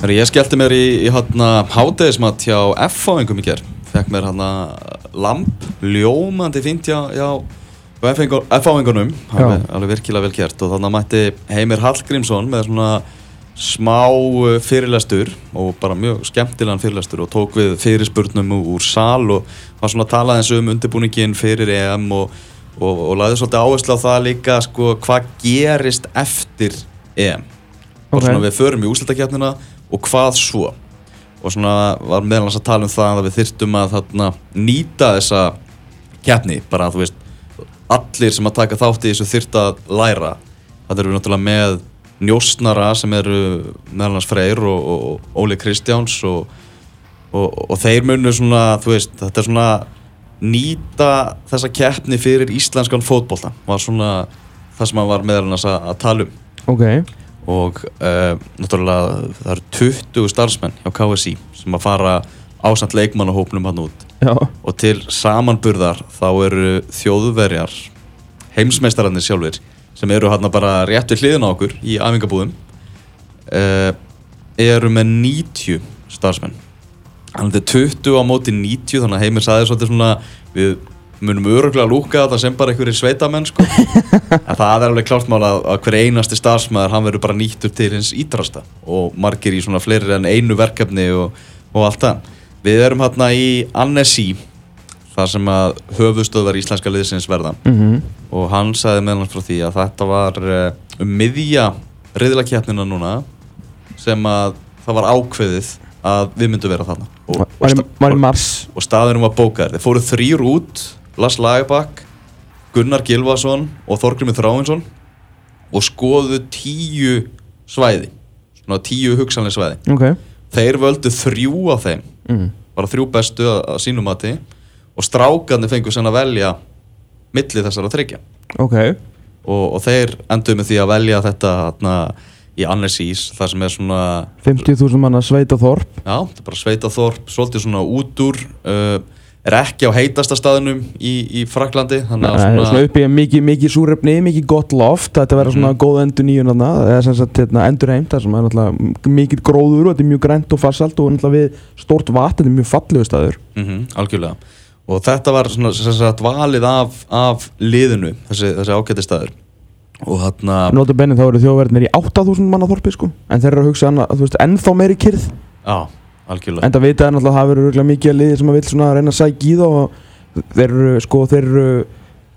Þegar ég skellti mér í, í hérna hátegismat hjá F-fáingum í gerð Fekk mér hérna lamp, ljómandi fínt hjá, hjá F-fáingunum alveg, alveg virkilega vel gert. Og þannig mætti Heimir Hallgrímsson með svona smá uh, fyrirlestur og bara mjög skemmtilegan fyrirlestur og tók við fyrirspurnum úr sal og var svona að tala eins um undirbúningin fyrir EM og, og, og laði svolítið áherslu á það líka sko hvað gerist eftir EM og Ok. svona við förum í úslutakefnina og hvað svo? Og svona var meðal hans að tala um það að við þyrftum að þarna, nýta þessa keppni. Bara að þú veist allir sem að taka þátt í þessu þyrft að læra. Það eru náttúrulega með njósnara sem eru meðal hans Freyr og, og, og Óli Kristjáns og, og, þeir munu svona þú veist þetta er svona nýta þessa keppni fyrir íslenskan fótbolta. Var svona það sem hann var meðal hans að, að tala um. Ok, og uh, náttúrulega það eru 20 starfsmenn hjá KSI sem að fara ásamt leikmannahópnum hann út. Já, og til samanburðar þá eru þjóðverjar heimsmeistararnir sjálfur sem eru hann bara rétt við hliðina á okkur í æfingabúðum uh, eru með 90 starfsmenn. Þannig að þetta er 20 á móti 90 þannig að heimir sagði svolítið svona við munum öruglega lúka þetta sem bara einhverjir sveitamenn sko. en það er alveg klárt mál að, að hver einasti starfsmæður hann verður bara nýttur til hins ídrasta og margir í svona fleiri en einu verkefni og, og allt það. Við erum hérna í Annecy þar sem að höfustöðvar íslenska liðsins verða. Mhm, og hann sagði meðal hans frá því að þetta var eh, um miðja riðlakeppnina núna sem að það var ákveðið að við myndum vera þarna. Og, og, sta- og staðurum var bókaður. Þeir fóru þrýr út Lars Lagerbakk, Gunnar Gilvason og Þorgrimur Þráinsson og skoðu tíu svæði svona tíu hugsanlega svæði. Ok, þeir völdu þrjú af þeim mhm, bara þrjú bestu að, að sínum mati og strákarnir fengu sen að velja milli þessara þryggja ok. Og, og þeir endur með því að velja þetta þarna, í Annesís þar sem er svona 50.000 manna sveita þorp já, þetta er bara sveitaþorp, svolítið svona út úr uh, er ekki á heitasta staðinum í, í Fraklandi þannig að Svona, svona, svona upp í mikið, mikið súrefni, mikið gott loft Þetta verður svona góð endur nýjun eða sem sagt hérna, endur heimt Það sem er náttúrulega mikið gróður og þetta er mjög grænt og farsalt og náttúrulega við stórt vatn, þetta er mjög fallegu staður. Mm algjörlega. Og þetta var svona sem sagt valið af, af liðinu, þessi, þessi ágæti staður. Og þarna Nóta benni þá eru þjóðverðinir í 8.000 manna þorpi sko En þeir eru að hugsa annað, þú veist, ennþá meiri kyrð já, algjörlega. En það vita er náttúrulega að það verður mikið að liði sem að vil svona reyna að sækja í þá og þeir eru sko, þeir eru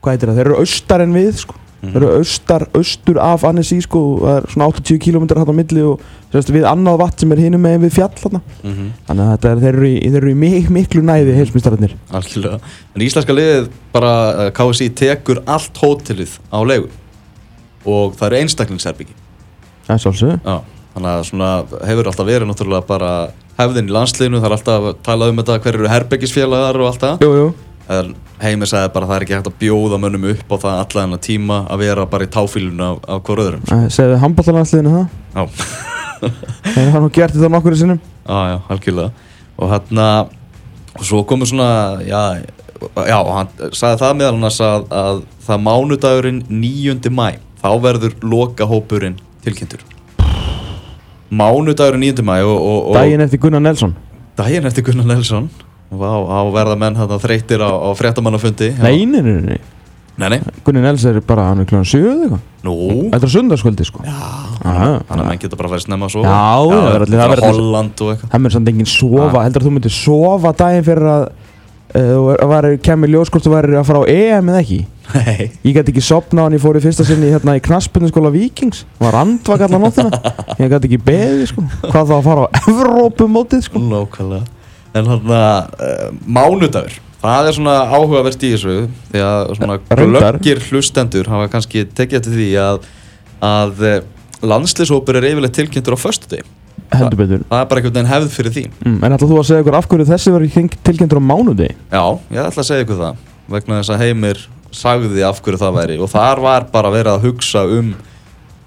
hvað heitir það, þeir eru austar en við sko. Þeir eru austar, austur af Annecy sko það er svona 80 km hann á milli og sérst, við annað vatn sem er hinum megin við fjall þarna. Mm þannig að þetta er, þeir eru í, þeir eru í mik miklu næði heilsmyndstararnir Algjörlega. En íslenska liðið bara uh, KSI tekur allt hótelið á leigu. Og það eru einstaklingsherbyggi. Það er Já, þannig að svona hefur alltaf verið náttúrulega bara hefðin í landsliðinu, það er alltaf að tala um þetta hver eru herbyggisfélagar og allt það. Jú, jú, En Heimir sagði bara að það er ekki hægt að bjóða mönnum upp á það alla þennan tíma að vera bara í táfílunu af, af hver öðrum. Segðu handballalansliðinu það Já, Þeir hafa nú gert þetta nokkur í sinnum já, já, algjörlega. Og hérna, og svo komur svona, já, já, hann sagði það meðal annars að, að það mánudagurinn 9. mæ, þá verður loka hópurinn tilkynntur. Mánudagurinn 9. mæ og, og, og Daginn eftir Gunnar Nelson daginn eftir Gunnar Nelson, á verða menn þarna þreytir á, á fréttamannafundi. Nei, nei, nei, nei Nei, nei. Gunnar Nelson er bara, hann er kljóðan 7 eða eitthvað. Þetta er sundarskvöldi sko Já, Aha. þannig að menn getur bara að fara snemma að sofa Já, það verður allir- allir- Holland og eitthvað Það mér samt enginn sofa, Ah. heldur að þú myndir sofa daginn fyrir að uh, þú kemur ljós hvort þú væri að fara á EM eða ekki Nei, Ég gæti ekki sopna hann ég fór í fyrsta sinni hérna í knaspunni Víkings. Og var andvak allan nóttina. Ég gæti ekki beðið sko. Hvað þá að fara á Evrópumótið sko. Nákvæmlega. En hann að uh, mánudagur. Það er svona áhugavert í þessu Því að svona glöggir hlustendur hafa kannski tekið eftir því að að uh, landslýshópur er yfirleitt tilkynntur á föstudegi. Heldur betur. Það er bara einhvern veginn hefð fyrir því. Mm, En ætla þú að segja ykkur af hverju þessi var tilkynntur á mánudegi? Já, ég ætla að segja ykkur það. Vegna þess að Heimir sagði af hverju það væri. Og þar var bara verið að hugsa um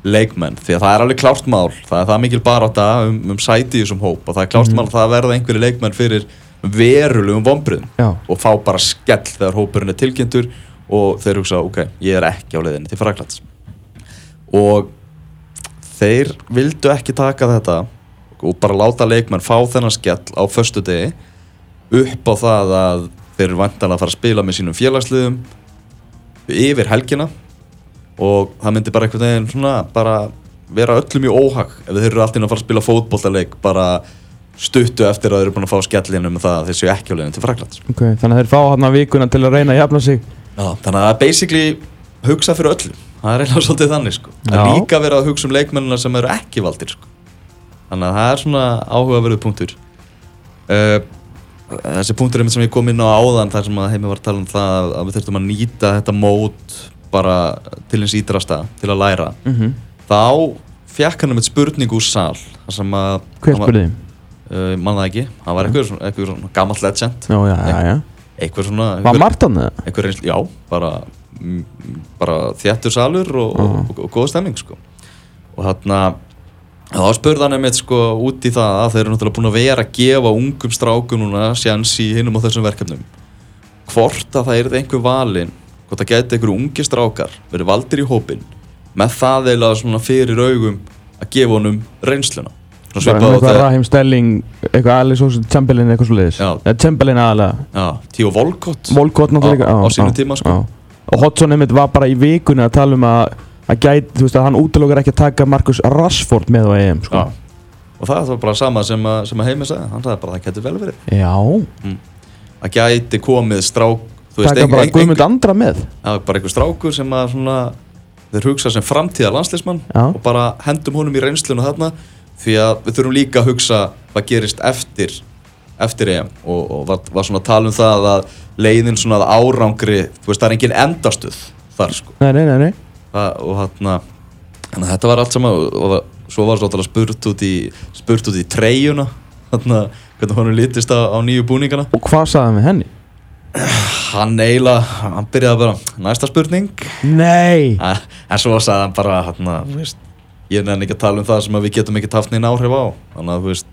leikmenn því að það er alveg klárt mál. Það er það mikil barátta um, um sæti í þessum hóp og það er klárt mál að það verða einhverju leikmenn fyrir verulegum vombriðum Já. og fá bara skell þegar hópurinn er tilkynntur og þeir hugsa ok, ég er ekki á leiðinni til Fraklands og þeir vildu ekki taka þetta og bara láta leikmenn fá þennan skell á föstu degi upp á það að þeir eru vantanlega að fara að spila með sínum félagsliðum yfir helgina og það myndi bara einhvern veginn svona bara vera öllum í óhag ef þeir eru alltaf að fara að spila fótbollaleik bara stuttu eftir að þeir eru búin að fá skellinu með það að þeir séu ekki á leiðin til Fraklands Ok, þannig að þeir fá hann vikuna til að reyna að jafna sig Já, þannig að það er basically hugsa fyrir öllum það er eiginlega svolítið þannig sko. Já. líka verið að hugsa um leikmennina sem eru ekki valdir sko. þannig að það er svona áhugaverðu punktur uh, þessi punktur er mitt sem ég kom inn á áðan þar sem heimi var að tala um það að við þurftum að nýta þetta mót bara til hins ídrasta til að læra mm -hmm. þá fekk hann um eitt spurning úr sal þar sem að Hver var- spurði? Uh, mann það ekki, hann var eitthvað svona, eitthvað svona gammalt legend Já, já, já, eitthvað svona Var eitthvað- Martan það? já, bara, bara þjættur salur og, og, og, og góð stemming sko. og þarna þá spurði hann einmitt sko út í það að þeir eru náttúrulega búin að vera að gefa ungum strákum núna sjans í hinnum á þessum verkefnum. Hvort að það er einhver valin hvort að geta einhverju ungi strákar verið valdir í hópin með það eða svona fyrir augum að gefa honum reynsluna. Á Eitthvað Rahim Stelling, eitthvað Alice Olsen, Chamberlain, eitthvað svo leiðis. Chamberlain aðalega já, Tío Volkott Á- á sínum já, tíma, sko. Og Hodgson einmitt var bara í vikunni að tala um að að gæti, þú veist að hann útlökar ekki að taka Marcus Rashford með á EM sko. Og það var bara sama sem að, sem að heimi sagði. Hann sagði bara að það getur vel verið. Já, að gæti komið strák þú taka ein- bara Guðmund Andra með. Já, bara einhver strákur sem að svona þeir hugsa sem framtíðar landsleismann og bara hendum honum í reynsluna þarna því að við þurfum líka að hugsa hvað gerist eftir eftir EM og, og var, var svona að tala um það að leiðin svona að árangri þú veist það er engin endastuð þar sko. Nei, nei, nei, og að þetta var allt saman og, og svo var svo spurt út í spurt út í treyjuna þarna hvernig honum lítist á, á nýju búningana Og hvað sagði hann við henni? hann eiginlega, hann byrjaði bara næsta spurning Nei en svo sagði hann bara hérna, veist, ég nefn ekki að tala um það sem við getum ekki haft neina áhrif á þannig að þú veist,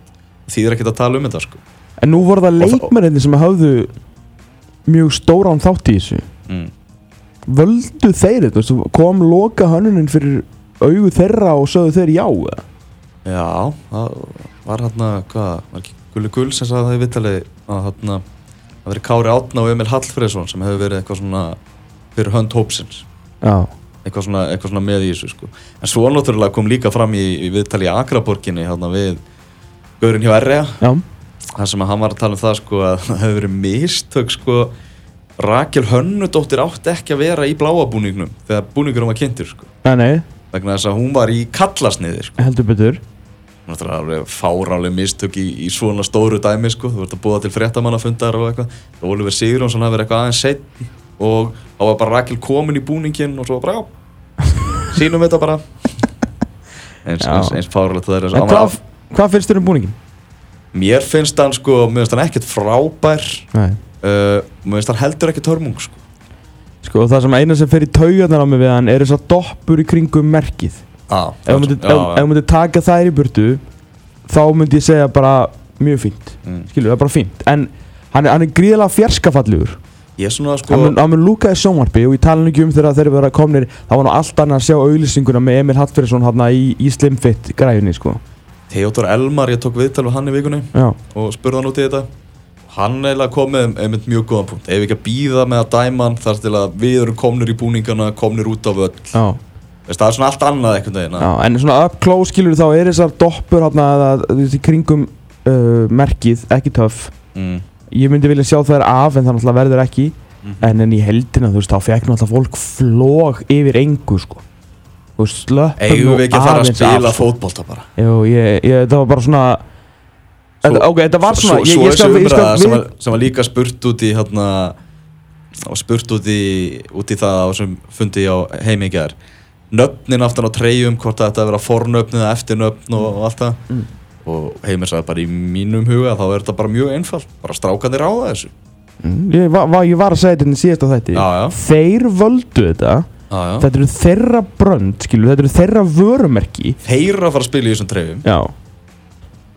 þýðir ekki að tala um þetta sko. En nú voru það það- leikmennir sem hafðu mjög stóran þátt í þessu mm. Völdu þeir þetta? Kom loka hönnunin fyrir augu þeirra og sögðu þeir já eða? já, það var hérna hvað, var ekki Gulli Gull sem sagði það í vitali að hérna það verið Kári Átna og Emil Hallfreðsson sem hefur verið eitthvað svona fyrir hönd hópsins Já eitthvað svona, eitthvað svona með í þessu sko. en svo náttúrulega kom líka fram í, í viðtali í Akraborginni hérna við Gaurin hjá R.A. Já þar sem að hann var að tala um það sko að það hefur verið mistök sko Rakel Hönnudóttir átti ekki að vera í bláa búningnum þegar búningurum var kynntur sko. Nei, nei, vegna þess að hún var í kallasniði sko. Heldur betur. Náttúrulega alveg fárálega mistök í, í svona stóru dæmi sko. Þú vart að búa til fréttamannafundar og eitthvað. Og Oliver Sigurjónsson hafi verið eitthvað aðeins seitt og þá var bara Rakel komin í búningin og svo bara já sínum þetta bara. Eins, eins, eins fárálegt það er En hvað, hvað finnst þér um búningin? mér finnst hann sko, mér finnst hann ekkert frábær. Nei mér finnst hann heldur ekkert hörmung sko. Sko það sem eina sem fer í taugarnar á mig við hann er þess að doppur í kringum merkið. Ah, Ef þú myndir taka þær í burtu þá myndi ég segja bara mjög fínt. Mm. Skilur, það er bara fínt. En hann er, hann er gríðlega fjarskafallegur ég er svona sko Hann mun, hann mun lúka í sjónvarpi og ég tala ekki um þegar þeir eru verið komnir Það var nú allt annað að sjá auðlýsinguna með Emil Hallfriðsson hann í, í Slimfit græjunni sko. Theodor Elmar, ég tók viðtal við hann í vikunni Já, og spurði hann út í þetta hann eiginlega kom með einmitt mjög góðan punkt. Ef við ekki að býða með að dæma hann þar til að við erum komnir í búningana komnir út af öll. Já, Veist, það er svona allt annað einhvern veginn já En svona up close skilur þá er þessar doppur hann að í kringum uh, merkið, ekki töff. Mm. Ég myndi vilja sjá þær af en það náttúrulega verður ekki. Mhm. En en í heldina þú veist þá fekk náttúrulega fólk flóg yfir engu sko. Þú veist slöppum eigum við ekki að fara að aðeins spila af, fótbolta bara? Jú, ég, ég, það var bara svona Ok, þetta var svona svo, ég, svo ég skal, þessi ég umræða sem, var, sem var líka spurt út í hérna og spurt út í, út í það á sem fundi ég á heimi í gær. Nöfnin aftan á treyjum hvort að þetta vera fornöfn eða eftirnöfn og, og allt það. Mm. og heimir sagði bara í mínum huga þá er þetta bara mjög einfalt. Bara strákanir ráða þessu. Mm, ég, var, var- ég var að segja þetta í síðasta þætti. Já, já. Þeir völdu þetta. Já, já. Þetta eru þeirra brönd, skilur Þetta eru þeirra vörumerki. Þeir að fara að spila í þessum treyjum. Já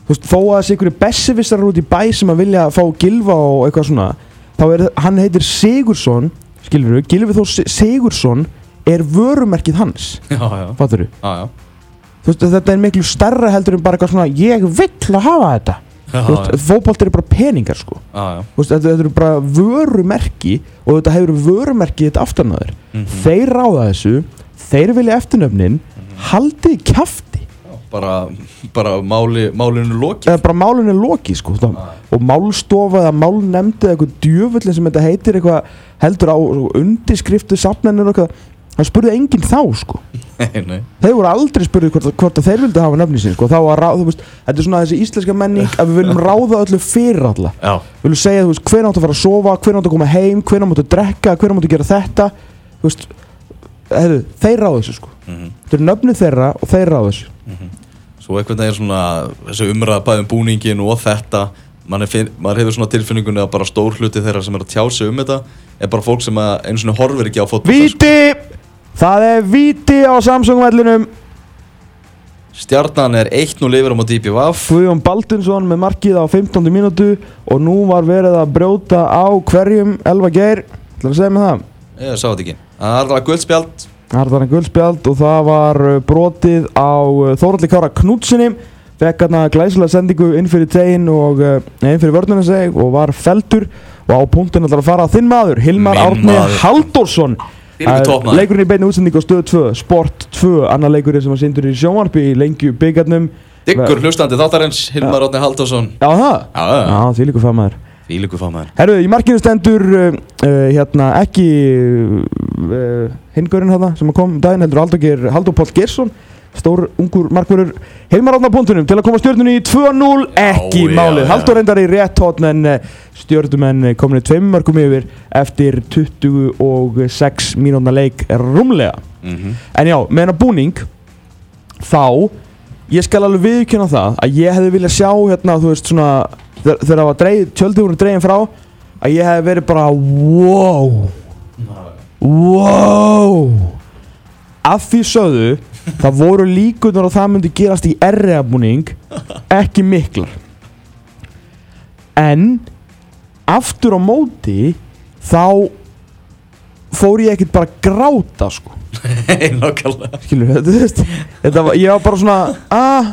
Þú veist, þó að þessi einhverju bessivissar út í bæ sem að vilja fá Gilva og eitthvað svona þá er, hann heitir Sigursson skilur við, Gilvi þó Si- Sigursson er vörumerkið hans. Já, já, fattur já, já. þú veist, þetta er miklu stærra heldur en bara eitthvað svona ég vill að hafa þetta. Já, Þú veist, fótbolt eru bara peningar sko. Já, já. Þú veist, þetta, eru bara vörumerki og þetta hefur vörumerki þetta aftan á þér. Mhm. þeir ráða þessu þeir vilja eftirnöfnin haldið kjafti Bara, bara máli, málinu lokið. Eða bara málun er lokið sko. Það, og málstofa eða málnemndi eða eitthvað djöfullin sem þetta heitir eitthvað heldur á undirskriftu safnennir og eitthvað það spurði enginn þá sko. Nei, nei. Þeir voru aldrei spurði hvort, hvort að þeir vildi hafa nöfni sín sko. Þá að ráða, þú veist, þetta er svona þessi íslenska menning að við viljum ráða öllu fyrir alla. Já, við viljum segja, þú veist, hvenær áttu að fara að sofa hvenær áttu að koma heim, hvenær áttu að drekka hvenær áttu að gera þetta. Þú veist, heyrðu, þeir ráða þessu sko mhm, þetta er nöfni þeirra og þeir ráða þessu mhm. Svo einhvern veginn svona þessi umræða bæðum búningin og þetta maður, finn, maður hefur svona tilfinningunni að bara stór hluti þeirra sem er að tjá sig um þetta er bara fólk sem einu svona horfir ekki á fótbolta sko. Víti! Það er víti á Samsung-vellinum. Stjarnan er 1-0 yfir á móti IPVF Guðjón Baldunsson með markið á 15. mínútu og nú var verið að brjóta á hverjum Elva Geir ætlar að segja mig það? Ég sá þetta ekki. Það er alveg guldspjald Þannig guldspjald og það var uh, brotið á uh, Þóraldi Kára Knútsinni fekk hérna glæsilega sendingu inn fyrir tegin og uh, inn fyrir vörnuna seg og var feldur og á punktin ætlar að fara þinn maður Hilmar Árni toppmaður. leikurinn í beinu útsendingu á stöð 2 Sport 2, annar leikurinn sem var sindur í sjónvarpi í lengju byggarnum. Diggur hlustandi þáttarins Hilmar Átni Halldórsson. Já það? Já, því líka fagmaður Fílíku fámaður Herru, í markinu stendur uh, hérna ekki uh, hingurinn hérna sem kom um daginn heldur Haldur, Haldur Páll Gersson stór ungur markverður heimar átna punktunum til að koma stjórnunni í 2-0 ekki Já, já, málið, já. Haldur reyndar í rétt hótt en stjórnumenn komin í tveim mörgum yfir eftir 26 mínúna leik rúmlega. Mm en já, með hennar búning þá ég skal alveg viðkjöna það að ég hefði viljað sjá hérna, þú veist svona þegar það var tjöldið voru dregin frá að ég hefði verið bara wow wow. Af því sögðu það voru líkunar og það myndi gerast í erriða búning ekki miklar. En aftur á móti þá fór ég ekkert bara gráta sko. Nákvæmlega. Skilur þetta, þú veist, þetta var, ég var bara svona að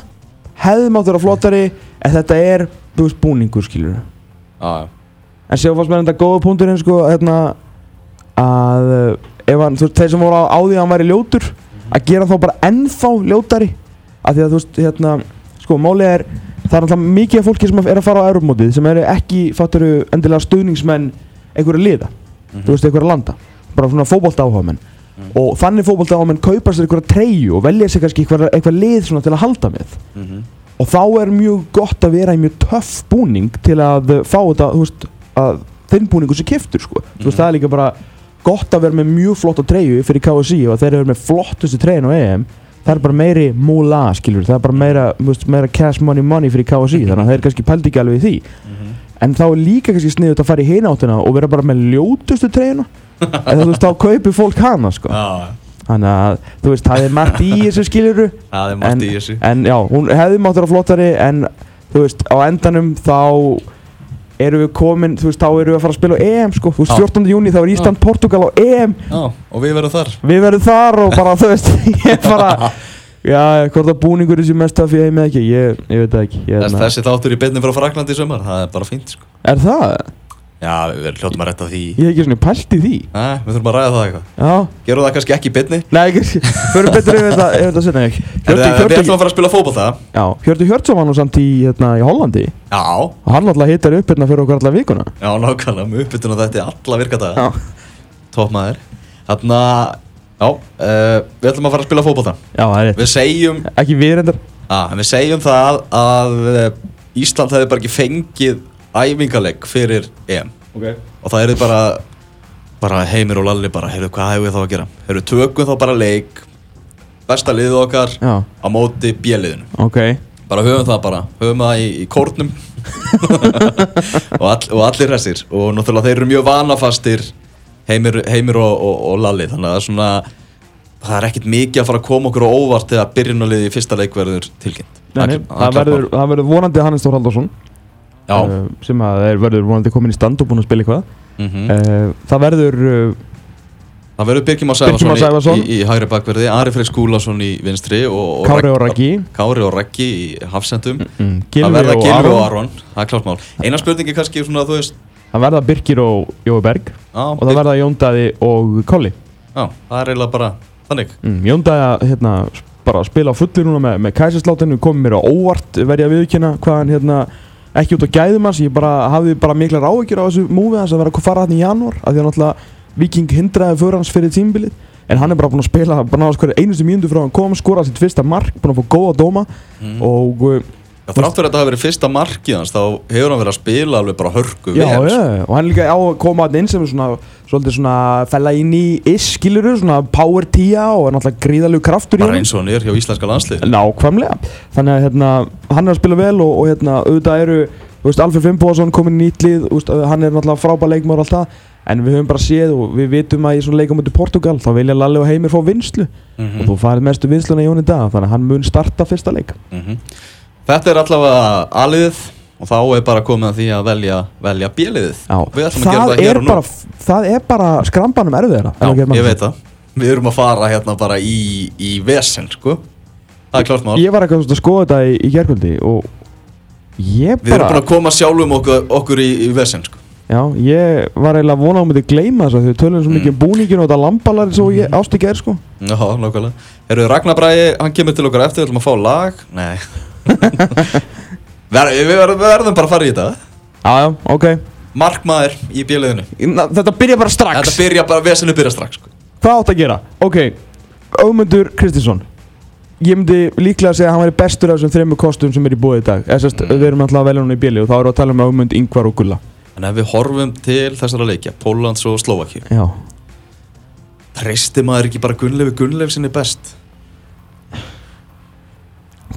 hefði mátt vera flottari en þetta er, þú veist, búningur skilur Já, já. En séu fannst mér þetta góða punkturinn sko, hérna að ef hann, þú veist, þeir sem voru á, á því að hann væri ljótur að gera þá bara ennþá ljótari. Af því að þú veist, hérna sko, málið er, það er alltaf mikið af fólki sem er að fara á Europamótið sem eru ekki fatturu endilega stuðningsmenn einhverju liða, þú veist, einhverju landa. Bara svona fótbolta áhugamenn og þannig fótbolta áhugamenn kaupa sér einhverja treyju og velja sér kannski eitthvað lið svona til að halda með. Mhm. og þá er mjög gott að vera í mjög töff búning til að fá þetta þú veist, að þinn búningu sé kiftur sko. þú veist, það er líka bara gott að vera með mjög flotta treyju fyrir KSI og þeir eru með flottustu treyjun á EM það er bara meiri múla skilur það er bara meira, veist, meira cash money money fyrir KSI þannig að þeir kannski pældi ekki alveg í því. Mhm. en þá er líka kannski sniðut að fara í hináttina og vera bara með ljótustu treyjuna. Eða þú veist, þá kaupir fólk hana sko. Þannig að, þú veist, það er margt í þessu skiluru það er margt í þessu. en já, hún hefði mátt vera flottari en þú veist, á endanum þá erum við komin, þú veist, þá erum við að fara að spila á EM sko, þú veist, Já. 14. júni þá er Ísland Portugal á EM, Já, og við verðum þar við verðum þar og bara, þú veist, ég bara já, hvort að búningur er sem mest af því heim eða ekki, ég, ég veit ekki ég, Þess, Þessi þáttur í beinni frá Fraklandi í sömar Það er bara fínt sko Er það? Já, við hljóttum að retta því. Ég hef ekki svona pælt í því. Æ, Við þurfum að ræða það eitthvað. Já, Gerum það kannski ekki í beinni. Nei, ekki, förum betur yfir þetta, yfir þetta sinna ekki Við Hjörti, ætlum að fara að spila fótbolta. Já, Hjörti Hjörtsson var nú samt í, hérna, í Hollandi. Já, og hann alltaf hittar upp hérna fyrir okkur alla vikuna. Já, nákvæmlega Með uppbytun á þetta alla virkadaga Já, Toppmaður Þarna, já, uh, við ætlum að fara að spila fótbolta. Já, það er rétt. Við segjum, Ekki við reyndar. Að, við segjum það að uh, Ísland hefði bara ekki fengið æfingaleg fyrir EM. Okay. og það er bara bara Heimir og Lalli bara, heyrðu, hvað hefur við þá að gera? Heyrðu, tökum þá bara leik besta liðið okkar Já, á móti bjöliðinu ok. Bara höfum það bara, höfum það í, í kórnum. Og, all, og allir restir og náttúrulega þeir eru mjög vanafastir Heimir, Heimir og, og, og Lalli. Þannig að það er svona það er ekkert mikið að fara að koma okkur á óvart þegar byrjunarliði í fyrsta leik verður tilkynnt. Nei, það, það verður vonandi Hannes Þór Halldórsson. mál. Já, uh, sem að er verður vonandi komin í stand og búin að spila eitthvað. Mm uh, það verður uh, Það verður Birkir Már Sæfarsson í, í, í hægri bakverði, Ari Freyr Skúlason í vinstri og, og Kári og Raggi. Kári og Raggi í hafsendum. Mm, Það verða Gilvi Aron og Aron, það er klart mál. Eina spurningi kannski svona, veist Það verða Birkir og Jói Berg. Á, og það verða Jóndaði og Kolli. Já, það er eiginlega bara þannig. Mm, Jóndaði að hérna, bara að spila á fullu núna með, með kæsinsláttinu komið mér á óvart verði að viðkjöna hvað hann hérna ekki út á gæðum hans, ég bara hafði bara mikla ráðekjur á þessu múfi hans að vera að fara hann í janúar af því að náttúrulega Viking hindraði fyrir hans fyrir tímbilið en hann er bara búinn að spila bara náttúrulega hverju einustu mínútu frá hann kom skora sitt fyrsta mark, búinn að fá góða dóma mm. og uh, Já, þrátt fyrir að þetta hafi verið fyrsta markið hans þá hefur hann verið að spila alveg bara hörku Já, vel, já, og hann líka á að koma hann inn sem svona, svolítið svona fella inn í iss, skiluru, svona power tía og er náttúrulega gríðalegu kraftur í bara hann eins og hann er hjá íslenska landslið Nákvæmlega, þannig að hérna, hann er að spila vel og, og hérna, auðvitað eru, þú veist, Alfred Fimboðsson komin í nýtt lið, þú veist, hann er náttúrulega frábær leikmár og allt það, en við höfum bara séð og við vitum að í svona leikum í Portugal, þá vilja Lalli og Heimir fá vinslu mm og þú farið mestu vinsluna í Jón í dag, þannig að hann mun starta fyrsta leik. Þetta er allavega aliðið og þá er bara komið að því að velja, velja gera það það er og bara, það er bara skrambanum gera maður. ég veit það. Við erum að fara hérna bara í, í vesen, sko. Það er klart mál. Ég var eitthvað svona að skoða þetta í, í gerkvöldi og ég Við erum bara, að koma sjálfum okkur, okkur í, í vesen, sko. Já, ég var eiginlega að vona að hún myndi gleyma þess að þau tölum svo Mm. mikið um búningin og þetta lambalari svo ég ást ekki er sko. Já, nákvæmlega. Herru, Ragnar Bræði, hann kemur til okkar eftir Við ætlum að fá lag. Nei Ver, við, verðum, verðum bara að fara í þetta Já, já, ok. Markmaður í bjöliðinu Na, þetta byrja bara strax. Þetta byrja bara, vesenu byrja strax, sko Hvað átt að gera? Ok, Ögmundur Kristinsson. Ég myndi líklega að segja að hann væri bestur af þessum þreymur kostum sem er í búið í dag. Sérst, Mm. við erum alltaf að velja hún í bíli og þá erum við að tala um Ögmund, Ingvar og Gulla. En ef við horfum til þessara leikja Póllands og Slovakíu Já. Treysti maður ekki bara Gunnleifi Gunnleif sinni best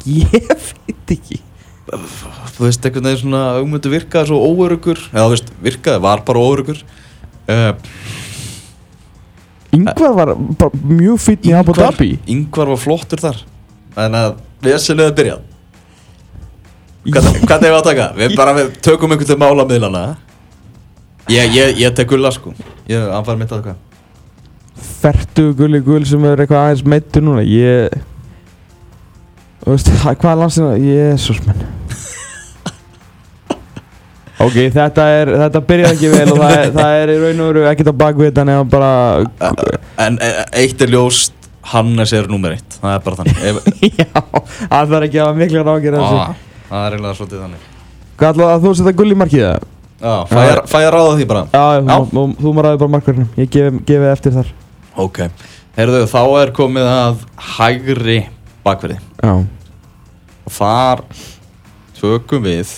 Ég veit ekki. Þú veist, einhvern veginn svona augmyndu virkaði svo óörugur eða þú veist, virkaði, var bara óörugur uh, Ingvar var bara mjög fýtn í Abu Dhabi. Ingvar var flottur þar En að vesenið er byrjað Hvernig hvernig er við að taka? Við bara við tökum einhvern til mála miðlana Ég, ég, ég tek gulla sko Ég anfæri mitt að hvað Fertu Gulli Gull sem er eitthvað aðeins meittur núna. Ég... Veist, hvað er landsina? Jésús menn. Ok, þetta er, þetta byrjaði ekki vel og það er, það er í raun og veru ekkert á bakvitan eða bara... En e, eitt er ljóst Hannes er nummer eitt Það er bara þannig Ef, Já, það þarf ekki að hafa mikla rákir þessu. á, Það er eiginlega svolítið þannig Hvað ætlaði að þú setja gull í markið það? Já, fæ ég, fæ ég ráða því bara Já, þú, þú, þú maður ræði bara markverðinu. Ég gefi, gefi eftir þar. Ok, heyrðu, þá er komið að hægri bakverði Já. og þar tökum við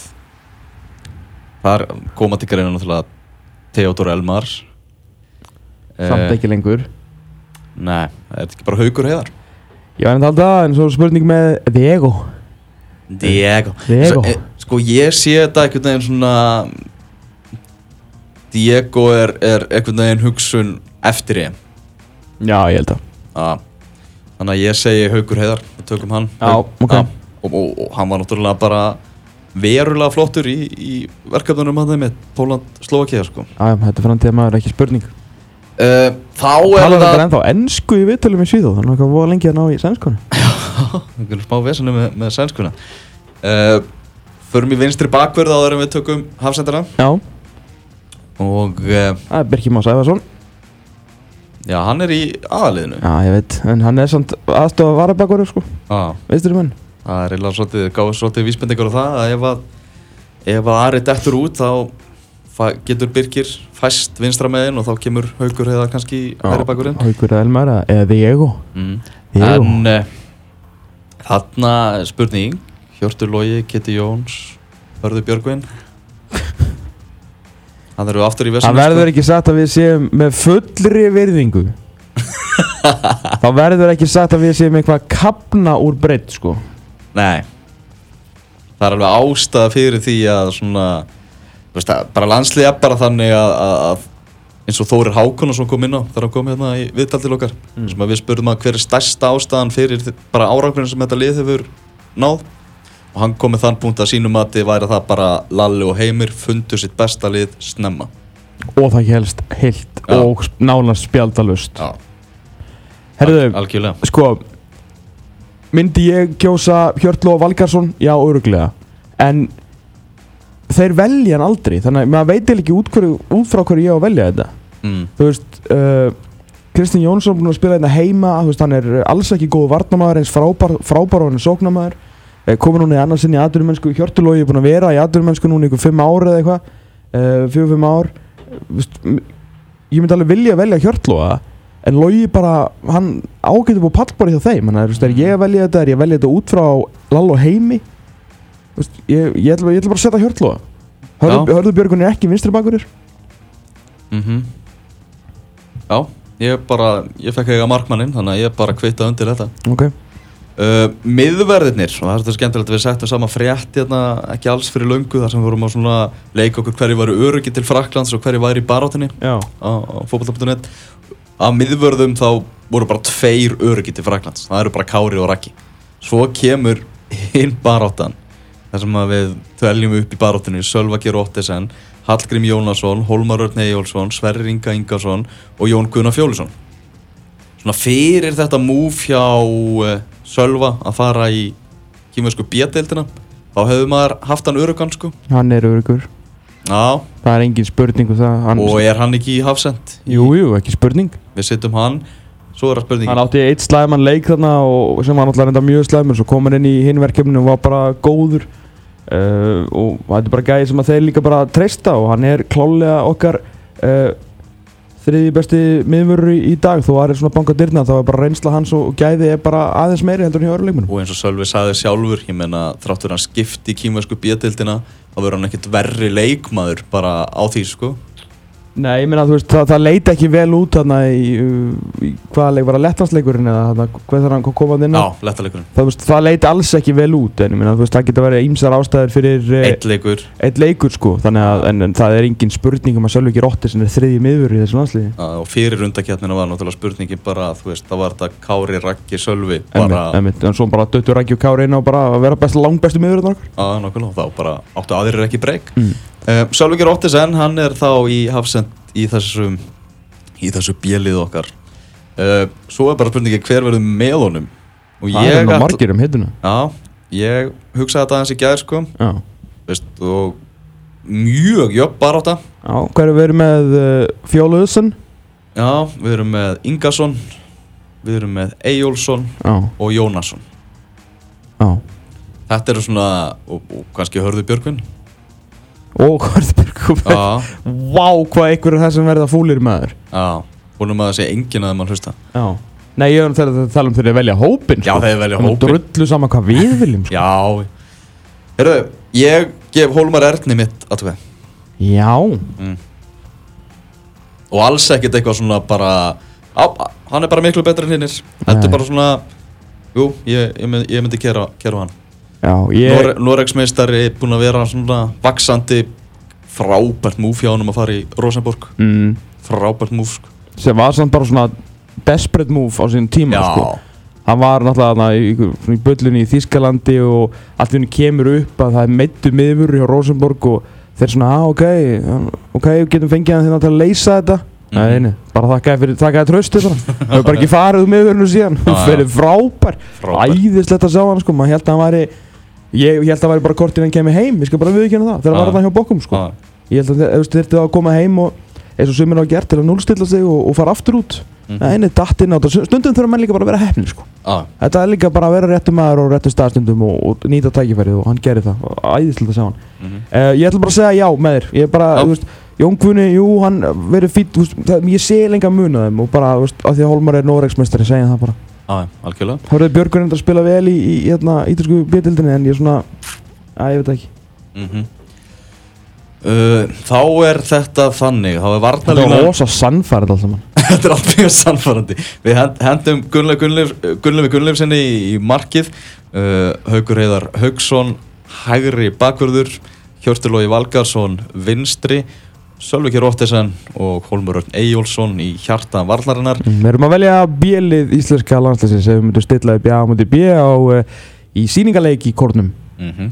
þar koma til greina náttúrulega Theodor Elmar Samt ekki lengur. Nei, er ekki bara haugur heiðar Ég var einnig að halda en svo spurning með Diego. Diego Diego. Svo, e, Sko ég sé þetta einhvern veginn svona Diego er, er einhvern veginn hugsun eftir ég Já, ég held að. Þannig að ég segi haugur heiðar við tökum hann Já, ok. og, og, og hann var náttúrulega bara verulega flottur í, í verkefnunum hann með Póland Slovakia sko. Já, já, þetta er framtíða maður, ekki spurning. uh, Þá er þetta það ennþá ennsku í viðtölum í Svíþó, þannig að það var lengi að ná í sænskonu. einhvern smá vesenu með, með sænskuna uh, Förum í vinstri bakverð áður en við tökum hafsendara Já, og uh, það er Birkir Más Ævarsson. Já, hann er í aðaliðinu Já, ég veit, en hann er samt aðstofa varabakverður, sko, ah, veistur menn. Það er eiginlega svolítið, gáði svolítið vísbendingur á það að ef að ef að Ari dettur út þá getur Birkir fæst vinstra megin og þá kemur haugur eða kannski hæri bakurinn. Haukur Elmar, eða Diego. mm. En uh, þarna spurning. Hjörtur Lógi, Kitty Jóns Hörður Björgvin Hann eru aftur í vesinu Það verður ekki sagt að við séum með fullri virðingu. Þá verður ekki sagt að við séum eitthvað að kapna úr breytt sko. Nei. Það er alveg ástæða fyrir því að svona veist, að bara landslið er bara þannig að, að, að eins og Þórir Hákonarsson kom inn á þegar hann kom hérna í viðtal til okkar Mm. sem að við spurðum að hver er stærsta ástæðan fyrir bara árangurinn sem þetta lið hefur náð og hann kom með þann punkt að sínum að þið væri það bara Lalli og Heimir fundu sitt besta lið snemma. Og það helst heilt Já. og nánast spjaldalust Já, Herðu, algjörlega. sko myndi ég kjósa Hjörtlo og Valgarsson já, öruglega en þeir velja hann aldrei þannig að maður veit eiginlega ekki út, hverju, út frá hverju ég á að velja þetta. Mm. þú veist uh, Kristinn Jónsson búinn að spila þetta heima þú veist, hann er alls ekki góð varnamaður eins frábær, frábær og hann er sóknamaður uh, komið núna í annars inn í aðdurumennsku Hjörtulogi er búinn að vera í aðdurumennsku núna ykkur fimm ár eða eitthvað. Uh, fjögur fimm ár. Ég myndi alveg vilja velja Hjörtloga en Logi bara, hann ágætur búið pallbori hjá þeim. Er, veist, er ég að velja þetta, er ég að velja þetta út frá Lall og Heimi? Þú veist, ég, ég, ætla, ég ætla bara að setja Hjörtloga. Hörðu. Hörðu Björgun er ekki vinstri bakurir Mm Já, ég bara, ég fekk eiga markmanninn þannig að ég bara kvitta undir þetta. Ok, uh, Miðverðirnir, og það er þetta skemmtilegt að við settum sama frétt hérna ekki alls fyrir löngu þar sem við vorum að svona leika okkur hverju væri öryggi til Fraklands og hverju væri í barátinni á, á fótbolta.net Af miðvörðum þá voru bara tveir öryggi til Fraklands það eru bara Kári og Raki Svo kemur hinn baráttan þar sem að við tveljum upp í baráttinu Sölva Geir Ottesen, Hallgrím Jónasson Hólmar Örn Eyjólfsson, Sverrir Inga Ingarsson og Jón Gunnar Fjólusson Svona fyrir þetta múf hjá uh, Sölva að fara í kýmversku B-deildina þá hefur maður haft hann örugan sko. Hann er örugur Já, Það er engin spurning um það hann, og er hann ekki í hafsend? Jú, jú, ekki spurning. Við sittum hann, svo er það spurningi Hann átti eitt slæman leik þarna og sem var náttúrulega mjög slæmur svo kom hann inn í hinverkefninu og var bara góður. Uh, og þetta er bara gæði sem að þeir líka bara treysta og hann er klálega okkar uh, þriði besti miðvörur í, dag þó að það er svona banka dyrna þá er bara reynsla hans og gæði er bara aðeins meiri heldur en hjá öðru leikmunum og eins og Sölvi sagði sjálfur ég meina þráttur hann skipti í kýmversku bjötildina þá verður hann ekkert verri leikmaður bara á því sko Nei, ég meina þú veist, það, það leita ekki vel út þarna í, í hvaða leik var að lettvansleikurinn eða þarna, hvað þarf hann komað inn á? Já, lettaleikurinn það, það leiti alls ekki vel út en ég meina, þú veist, það geta verið ýmsar ástæður fyrir eh, Eitt leikur. eitt leikur sko þannig að en, en það er engin spurning um að Sölvi ekki Rotti sem er þriðji miður í þessu landsliði. Já, og fyrir rundakjarnina var náttúrulega spurningin bara þú veist, það var þetta Kári, Raggi, Sölvi bara, Einmitt, einmitt, en svo bara döttur Rækki og Kári inn á bara að vera best, langbestu miður þarna okkar. Á nokkulega, þá bara áttu aðrir ekki breyk. Mm. Sölvi Geir Ottisen, hann er þá í hafsend í þessu í þessu bjelið okkar. Uh, svo er bara spurningin hver verður með honum? Og það er ætla- margir um hittuna já, ég hugsaði þetta aðeins í gæðir sko. Veist, og mjög jöfn barátta. Já, hvað er erum með uh, Fjólu Össon já, við erum með Ingason við erum með Eyjólfsson já, og Jónasson. Já. Þetta eru svona, og, og kannski hörðu Björgvin og Hörðberg Vá, hvað einhver er það sem verða fúlir maður. Já, að það sé enginn að mann hlusta. Já. Nei, ég er um að tala um þegar að velja hópin Já, þeir velja Þannig að hópinn. Drullu saman hvað við viljum sko. já, herru, ég gef Hólmar Erni mitt aðtöð Já. Mm. og alls ekkert eitthvað svona bara á, hann er bara miklu betur en hinnir þetta er bara svona jú, ég, ég, myndi, ég myndi kera, kera hann ég Nore, Noregsmeistari búinn að vera svona vaksandi frábært múf hjá honum að fara í Rosenborg mm, frábært múf sko. sem var samt bara svona desperate move á sín tíma sko. hann var náttúrulega í, í böllunni í Þískalandi og allt í henni kemur upp að það er meittu miður hjá Rosenborg og þeir svona, ah, ok, ok, getum fengið hann hérna til að leysa þetta Mhm. Nei, nei, bara þakkaði fyrir, þakkaði tröstu Það hefur bara ekki farið úr miðurinu síðan Hún fyrir Frábær. æðislegt að sjá hann sko Maður held að hann væri Ég, ég held að hann væri bara kortinn hann kemur heim Ég skal bara viðkjöna það, þegar Já. var hann hjá bókum sko. Ég held að veist, þurfti að koma heim og eins og sumir hafa gert til að núlstilla sig og, og fara aftur út Mhm. Nei, nei, datt inn á þetta Stundum þurfa menn líka bara að vera hefni sko Já, Þetta er líka bara að vera réttu maður og réttu staðstundum og, og nýta tækifærið og hann gerir það Æðislega að sjá hann mhm. uh, Ég ætla bara að segja já með þér Ég er bara, þú veist, Jón Guðni, jú, hann verið þú veist, það- ég sé lenga mun á þeim og bara, þú veist, af því að Hólmar er Noregsmeistari, segja það bara. Já, algjörlega. Hörðu Björgur endur að spila vel í, í, í hérna, ítalsku bjöldildinni en ég er svona, að ég veit ekki. mm uh, Þá er þetta þannig Þá er Þetta varnalína var rosa sannfærið allt saman. Þetta er allt mjög sannfærandi. Við hend- hendum Gunnleif Gunnleif Gunnleif Gunnleifsinni í markið. Uh, Haukur Heiðar Hauksson Hægri bakvörður. Hjörturlógi Valgarsson vinstri Sölvikir Róttesen og Hólmur Örn Eyjólfsson í hjarta varnarinnar. Mm, Við erum að velja bjölið íslenska landslæsins ef við myndum stilla upp í A múti B á, uh, í sýningaleik í Kórnum. mm -hmm.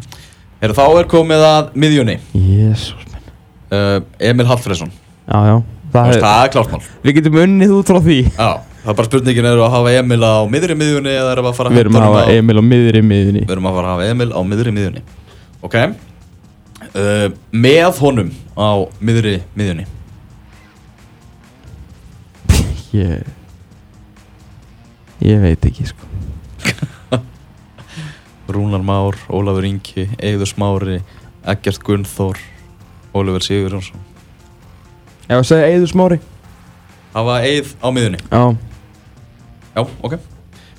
Þá er komið að miðjunni. Jésús minn. uh, Emil Hallfreðsson. Já, já. Það er, er, það er klárt mál. Við getum unnið út frá því. Já, það er bara spurningin er að hafa Emil á miðri miðjunni eða er að fara Við erum að hafa Emil á miðri miðinni Við erum að fara að hafa Emil á miðri miðjunni. Ok uh, Með honum á miðri miðjunni. Ég Ég veit ekki sko. Rúnar Már, Ólafur Ingi, Eður Smári Eggert Gunnþór Ólafur Sigurjónsson. Ef að segja Eiður Smári. Hafa Eið á miðjunni. Já, Já, ok.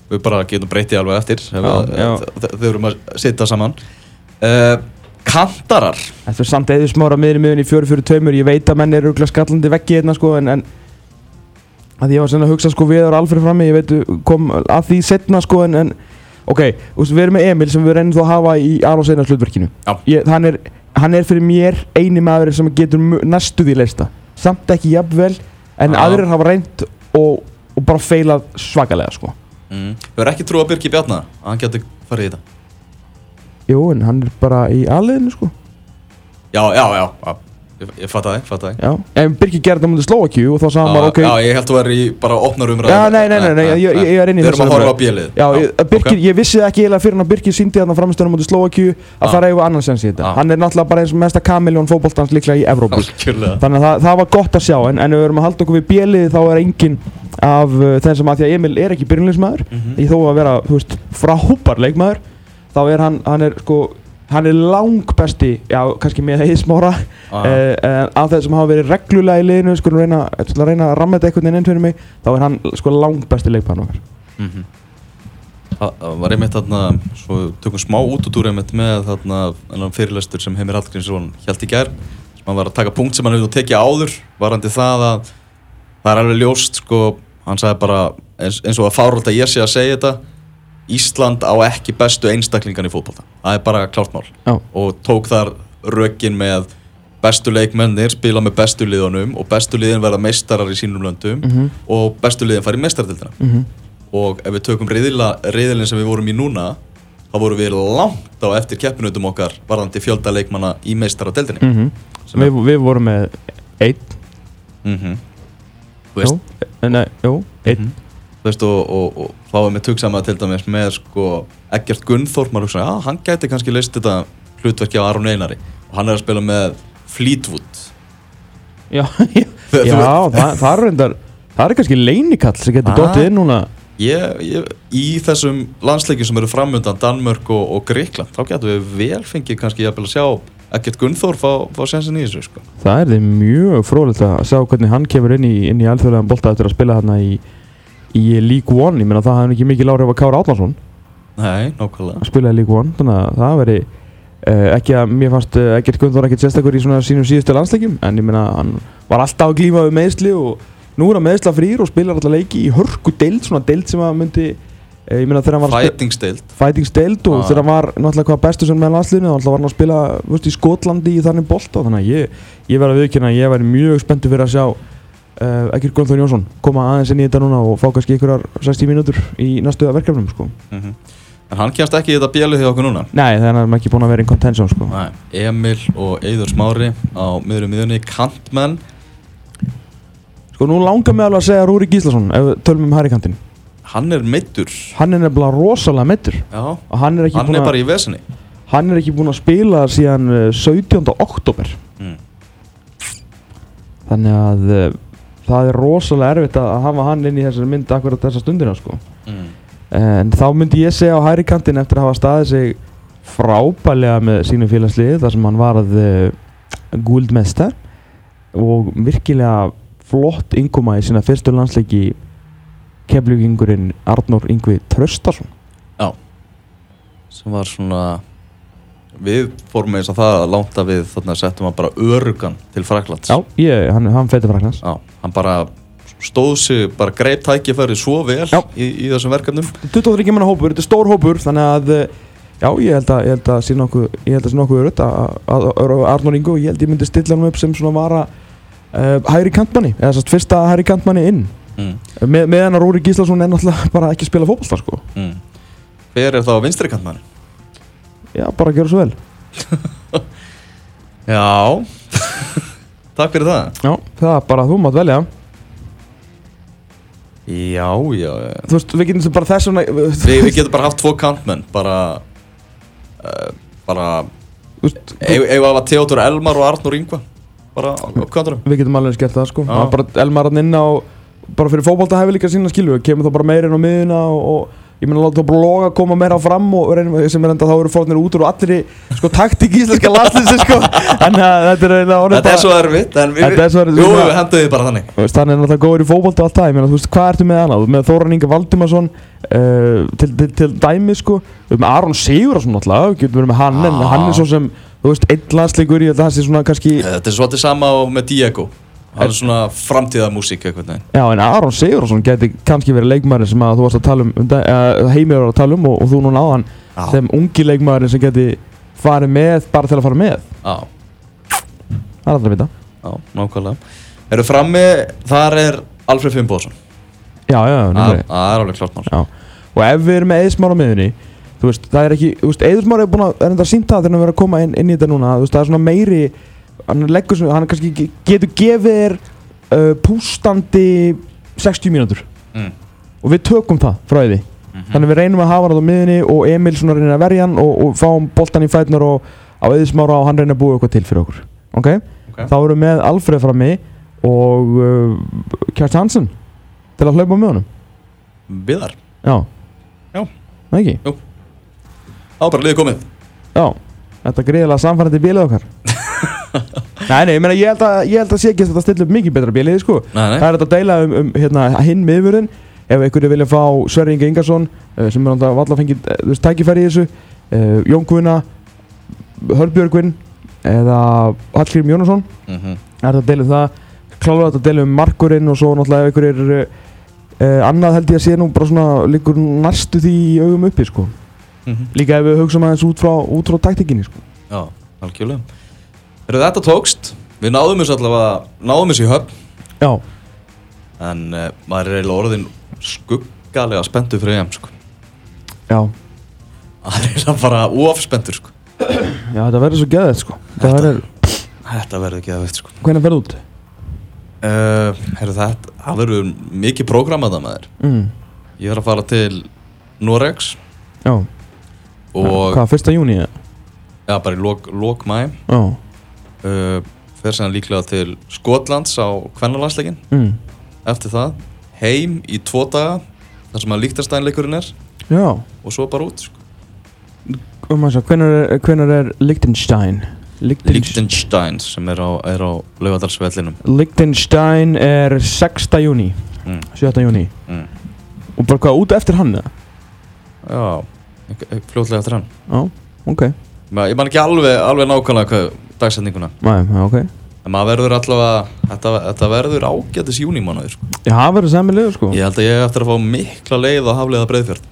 Við bara getum breytið alveg eftir ef Já, já. þ- Þau erum að sitja saman. Uh, Kantarar. Þetta er samt Eiður Smári á miðri miðinni í 4-4-2 Ég veit að menn eru skallandi veggi hérna sko En, en að ég var sen að hugsa sko við erum alfrið frammi Ég veit kom að því setna sko En, en ok, þú veist, við erum með Emil sem við reynum þó að hafa í Aron Seinar hlutverkinu. Já. ég, hann, er, hann er fyrir mér eini maður sem getur næstu því leista Samt ekki jafnvel En aðrir hafa reynd og, og bara feilað svakalega sko. Mm. Við erum ekki trú að Birki Bjarnar að hann getur farið í þetta Jú, en hann er bara í aðliðinu sko. Já, já, já, já. Ég, ég fatt að þig, fatt að þig. Já, en Birkir gerði það mútið Slovakíu og þá sagði hann bara ok. Já, ég held að þú er í bara opnar umræðu. Já, nei, nei, nei, nei, ég- ég- ég er inn í Við erum að horfa á bjölið Já, ég, Birkir, ég vissi það ekki eiginlega fyrir hann að Birkir síndi þarna framistöðum mútið Slovakíu að annan sens í þetta. Já. Hann er náttúrulega bara eins og mesta kamiljón fótboltans líklega í Evrópu. Þannig að það, það var gott að sjá en, en ef við erum að halda okkur við bjölið þá er enginn af uh, þeim sem að því að Emil er ekki byrjunleismæður Mhm. í þó að vera, þú veist, frábær leikmaður þá er hann, hann er sko hann er lang besti, já, kannski með heiðsmára Ah. uh, uh, af þeir sem hafa verið reglulega í liðinu skulum reyna, reyna að ramma þetta einhvern veginn inn fyrir mig þá er hann sko lang besti leikmaður okkar Mhm. Það það var einmitt þarna, svo tökum smá útútúr einmitt með þarna fyrirlestur sem Heimir Hallgrímsson held í gær sem hann var að taka punkt sem hann hefur tekið áður varandi það að það er alveg ljóst sko, hann sagði bara eins, eins og að fáralt að ég sé að segja þetta Ísland á ekki bestu einstaklingan í fótbolta, það er bara klárt mál Já. og tók þar rökin með bestu leikmennir spila með bestu liðunum og bestu liðin verða meistarar í sínum löndum Mhm. og bestu liðin fara í meistardildina mm og ef við tökum riðilin sem við vorum í núna þá vorum við langt á eftir keppinutum okkar varðandi fjölda leikmanna í meistaradeldinni -hmm. Sem er- við, við vorum með einn mm -hmm. þú jú, eh, nei, jú, einn Mhm. Veist og, og, og þá er með tugsama til dæmis með sko Eggert Gunnþór maður hugsa, að hann gæti kannski leist þetta hlutverki á Aron Einari og hann er að spila með Fleetwood já, já, þú já það, það er reyndar það er kannski leinikall sem getur Ah. dottið inn núna ég, ég, í þessum landsleikjum sem eru framöndan Danmörk og, og Greikland þá getum við vel fengið kannski jafnvel að sjá Eggert Gunnþór fá, fá sensin í þessu sko. það er því mjög fróðilegt að sjá hvernig hann kemur inn í, inn í alþjóðlegan bolta eftir að spila þarna í, í League One, ég meina það hafði ekki mikið lári af að Kára Átlansson Nei, nákvæmlega. Að spila í League One þannig að það veri uh, ekki að mér fannst uh, ekkert Gunnþór ekkert sérstakur í svona sínum síðustu landsleikjum en ég meina hann var alltaf að glíma við meðsli og nú er hann meðsla frýr og spilar alltaf leiki í hörku deild, svona deild sem að myndi uh, ég meina þegar hann var að spila Fightingstild Fightings deild og þegar hann var náttúrulega hvað bestu sem með landsliðinu þá var hann að spila veist, í Skotlandi í þannig bolta þannig að ég, ég verði að viðkynna að ég væri mjög spenntur fyrir að sjá uh, Ekkert Gunnþór Jónsson koma aðeins inn í þetta núna og fá kannski einhverjar 60 mínútur í næstu verkefnum sko. Mhm. En hann kemst ekki í þetta bjölið hjá okkur núna Nei, þannig að hann er ekki búin að vera in contention sko. Emil og Eiður Smári á miðurum miðunni Kantmenn sko nú langar mig alveg að segja Rúri Gíslason ef við tölum um hæri Hann er meittur hann er nefnilega rosalega mittur hann er hann er bara í vesinni hann er ekki búin að spila síðan uh, 17. oktober mm. þannig að uh, það er rosalega erfitt að hafa hann inn í þessari mynd akkurat þessa stundina sko. Mm. en þá myndi ég segja á hæri kantinn eftir að hafa staðið sig frábælega með sínu félagslið þar sem hann var að uh, guldmestar og virkilega flott inguma í sína fyrstu landsleiki keflugingurinn Arnór Yngvi Tröstarsson sem var svona við fórum eins og það að lánta við þarna settum hann bara örugan til Fraklands Já, ég, hann, hann feitir fræknars Já, hann bara stóð sig bara greip tækifæri svo vel í, í þessum verkefnum 23 manna hópur, þetta er stór hópur þannig að uh, já, ég held að ég held að sé nokkuð, ég held að sé nokkuð örutt að, að, að, að Arnór Ingo, ég held ég myndi stilla hann upp sem svona vara uh, hægri kantmanni, eða þess að fyrsta hægri kantmanni inn mm. með, með hann að Rúri Gíslason er náttúrulega bara ekki að spila fótbolta sko, Mm. Hver er þá vinstri kantmann? Já, bara að gera svo vel. Já. Takk fyrir það. Já, það er bara, þú mátt velja. Já, já. Þú veist, við getum bara þess vegna Vi, Við getum bara haft tvo kantmenn Bara uh, Bara það var Theodor Elmar og Arnur Ingva Bara kantinum Við getum alveg skert það sko. Elmar hann inn á Bara fyrir fótbolta hefur líka sína skilu Kemur þá bara meira inn á miðuna og, og Ég meina þá bara loga koma meira fram og sem er enda þá eru fórnir út úr og allir í sko taktík íslenska landslýsi sko Þannig að þetta er eiginlega orðið Þetta er svo erfitt en Þetta er svo erfitt. Jú, við henduðu því bara þannig Þú veist, hann er góður í fótbolta og allt það, ég meina, þú veist, hvað ertu með annað? Með Þóran Inga Valdimarsson uh, til, til, til dæmi, sko með Aron Sigurðarsson við getum verið með hann en Já. hann er svo sem, þú veist, einn landsleikur í þetta, það sé svona kannski Þetta er svolítið sama og með Diego Hann er svona framtíðamúsík eitthvað Já, en Aron Sigurðarsson geti kannski verið leikmaður sem að þú varst að tala um, uh, heimir var að tala um og, og þú núna áðan Já, sem ungi leikmaður sem geti farið með bara til að fara með. Já, Það er alltaf að vita. Já, nákvæmlega. Eru frammi, þar er Alfred Fimboðsson Já, já, Það nefnir það er alveg klart mál. Já, og ef við erum með Eðismár á miðunni þú veist, það er ekki, þú veist, Eðismár er búin að er enda að sýnta það þegar hann er að koma inn, inn í þetta núna þú veist, það er svona meiri hann leggur svona, hann kannski ge- getur gefið þér uh, pústandi 60 mínútur. Mm. og við tökum það frá því. Mhm. þannig við reynum að hafa hann á miðunni og Emil svona reynir að verja hann og, og fáum boltan í fætnar og á Eðismára og hann reynir að búa eitthvað til fyrir okkur. Ok, Ok. þá erum við með Alfred frammi og uh, Kjart Hansen til að hlaupa með honum. Viðar? Já, Já. Nei, ekki? Á, bara liðið komið. Já, þetta greiðilega samfærandi bílið okkar Nei, nei, ég meina ég held að, ég held að sé ekki að þetta stilla upp mikið betra bílið, sko. Nei, nei. Það er þetta að deila um, um hérna, hinn miðvörðin Ef einhverju vilja fá Sverri Inga Ingarsson uh, sem er alltaf valla fengið uh, þú veist, tækifæri í þessu uh, Jón Guðna Hörbjörgvin eða Hallgrim Jónasson. Mhm. er þetta að deila um það. Klálega þetta að deila um markurinn og svo náttúrulega ef einhverjir uh, uh, annað held ég að sé nú bara svona líkur næstu því í augum uppi, sko. Mhm. Líka ef við hugsaum aðeins út frá, út frá taktíkinni, sko. Já, algjörlega Eru þetta tókst Við náðum þessu allavega Náðum þessu í höfn Já, En uh, maður er eiginlega orðin skuggalega spenntur fyrir EM sko. já Það er eiginlega bara ofspenntur sko. Já, þetta verður svo geðið sko Þetta- verður, Þetta verður veit sko. hvernig ferðu út? uh, Herru þetta Það verður mikið prógram að það maður Mm. Ég þarf að fara til Noregs Já, Og hvað, fyrsta júni? eða? Já, bara í lok, lok mæ Já, uh, Fer sem líklega til Skotlands á kvennalansleikin mm. Eftir það Heim í tvo daga þar sem að líktarstænleikurinn er já Og svo bara út sko. um að sjá, hvenær er, er? Liechtenstein Liechtenstein sem er á, á Laugardalsvellinum Liechtenstein er 6. júni mm. 7. júni mm. Og bara hvað, út eftir hann? Já, fljótlega eftir hann Já, ok Ég man ekki alveg, alveg nákvæmlega hvað dagsetninguna. Nei, ok. En maður verður allavega, þetta, þetta verður ágætis júnímánuður sko. Já, það verður sæmilega sko. Ég held að ég eftir að fá mikla leið að hafliða breyðfjörð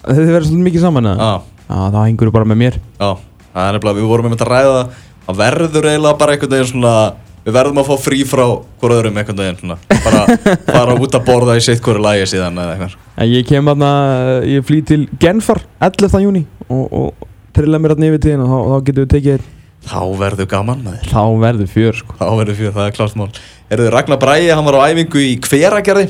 Þið verður svolítið mikið saman eða? Já, Já, þá hengur bara með mér. Já, það er nefnilega, við vorum með þetta að ræða Það verður eiginlega bara einhvern veginn svona Við verðum að fá frí frá hvort öðrum einhvern veginn svona. Bara fara út að borða í sitt hverju lægi síðan eða eitthvað. En ég kem þarna, ég flý til Genfar 11. júni og, og trilla mér þarna yfir tíðin og þá, þá getum við tekið Þá verður gaman maður. Þá verður fjör sko. Þá verður fyrir, það er klart mál. Þið Ragnar Bræði, hann var á æfingu í hveragerði.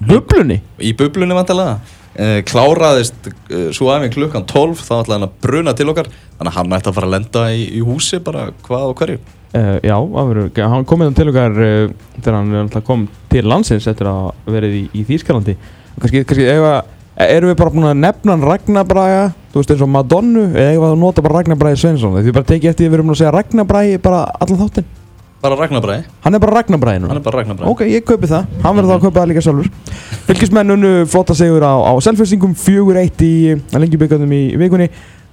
Bublunni? í bublunni vantilega uh, kláraðist uh, svo aðeins klukkan 12 þá ætlaði hann að bruna til okkar. Þannig að hann ætti að fara að lenda í, í húsi bara hvað og hverju. Uh, já, verður, hann kom hérna til okkar þegar hann kom til landsins eftir að verið í, í Þýskalandi. Kannski, kannski ef að erum við bara búin að nefna hann Ragnarbraga þú veist eins og Madonnu eða ef að nota bara Ragnarbragi Sveinsson? Því bara tekið eftir því við erum að segja Ragnarbragi bara allan þáttinn. Bara Ragnar Bræði, hann er bara Ragnarbragi núna hann er bara Ragnar Bræði Ok, ég kaupi það, hann verður þá að kaupa það líka sjálfur. Fylgismenn unnu flotta sigur á, á selfistingum 4-1 í lengjubíkarnum í vikunni.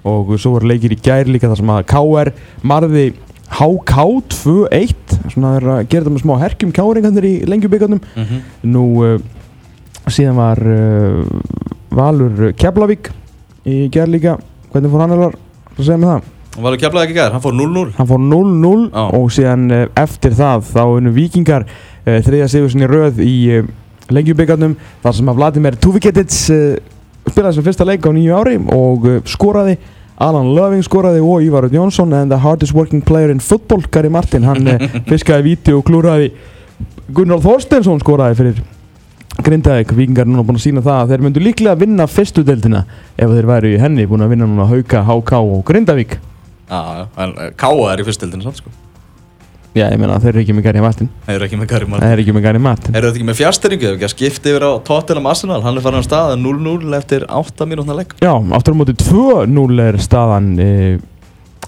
Og svo var leikir í gær líka þar sem að KR marði HK 2-1 svona er að gera þetta með smá herkjum káringarnir í lengjubíkarnum mm -hmm. nú uh, síðan var uh, Valur Keflavík í gær líka. Hvernig fór hann alvar að segja með það. Að keflaði ekki gæðir, hann fór 0-0 Hann fór 0-0 Já. og síðan uh, eftir það þá unnu vikingar uh, þriðja sigur sinni röð í uh, lengjubíkarnum þar sem að Vladimir Tuviketits uh, spilaði sem fyrsta leik á nýju ári og skoraði. Alan Loving skoraði og Ívar Örn Jónsson and the hardest working player in football Gary Martin, hann eh, fiskaði víti og klúraði Gunnar Þorstensson skoraði fyrir Grindavík, vikingar er núna búin að sína það að þeir myndu líklega vinna fyrstu deildina ef þeir væru í henni búin að vinna núna Hauka, HK og Grindavík. Já, en eh, Káa er í fyrstildinu samt sko. Já, ég meina þeir eru ekki með Gary Martin. Þeir eru ekki með Gary Þeir Martin eru ekki með Gary Martin. Eru þetta ekki með fjárstyrringu? Ef ekki að skipta yfir á Tottenham Arsenal? Hann er farin á stað 0-0 eftir 8 mínútna legg Já, aftur á móti 2-0 er staðan e,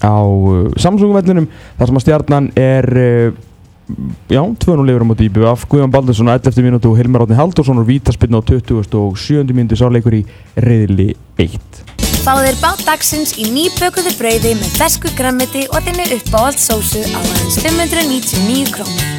á uh, Samsung-vellinum þar sem að stjarnan er e, já, 2-0 yfir á móti IBF Guðjón Baldursson á 11. mínútu og Hilmar Átni Haldursson og Vítaspinn á 20. og 7. mínútu sáleikur í reyðli 1 Fáðir bát dagsins í nýbökuðu brauði með fersku grammiti og þinni uppáhald sósu á aðeins 599 krónur.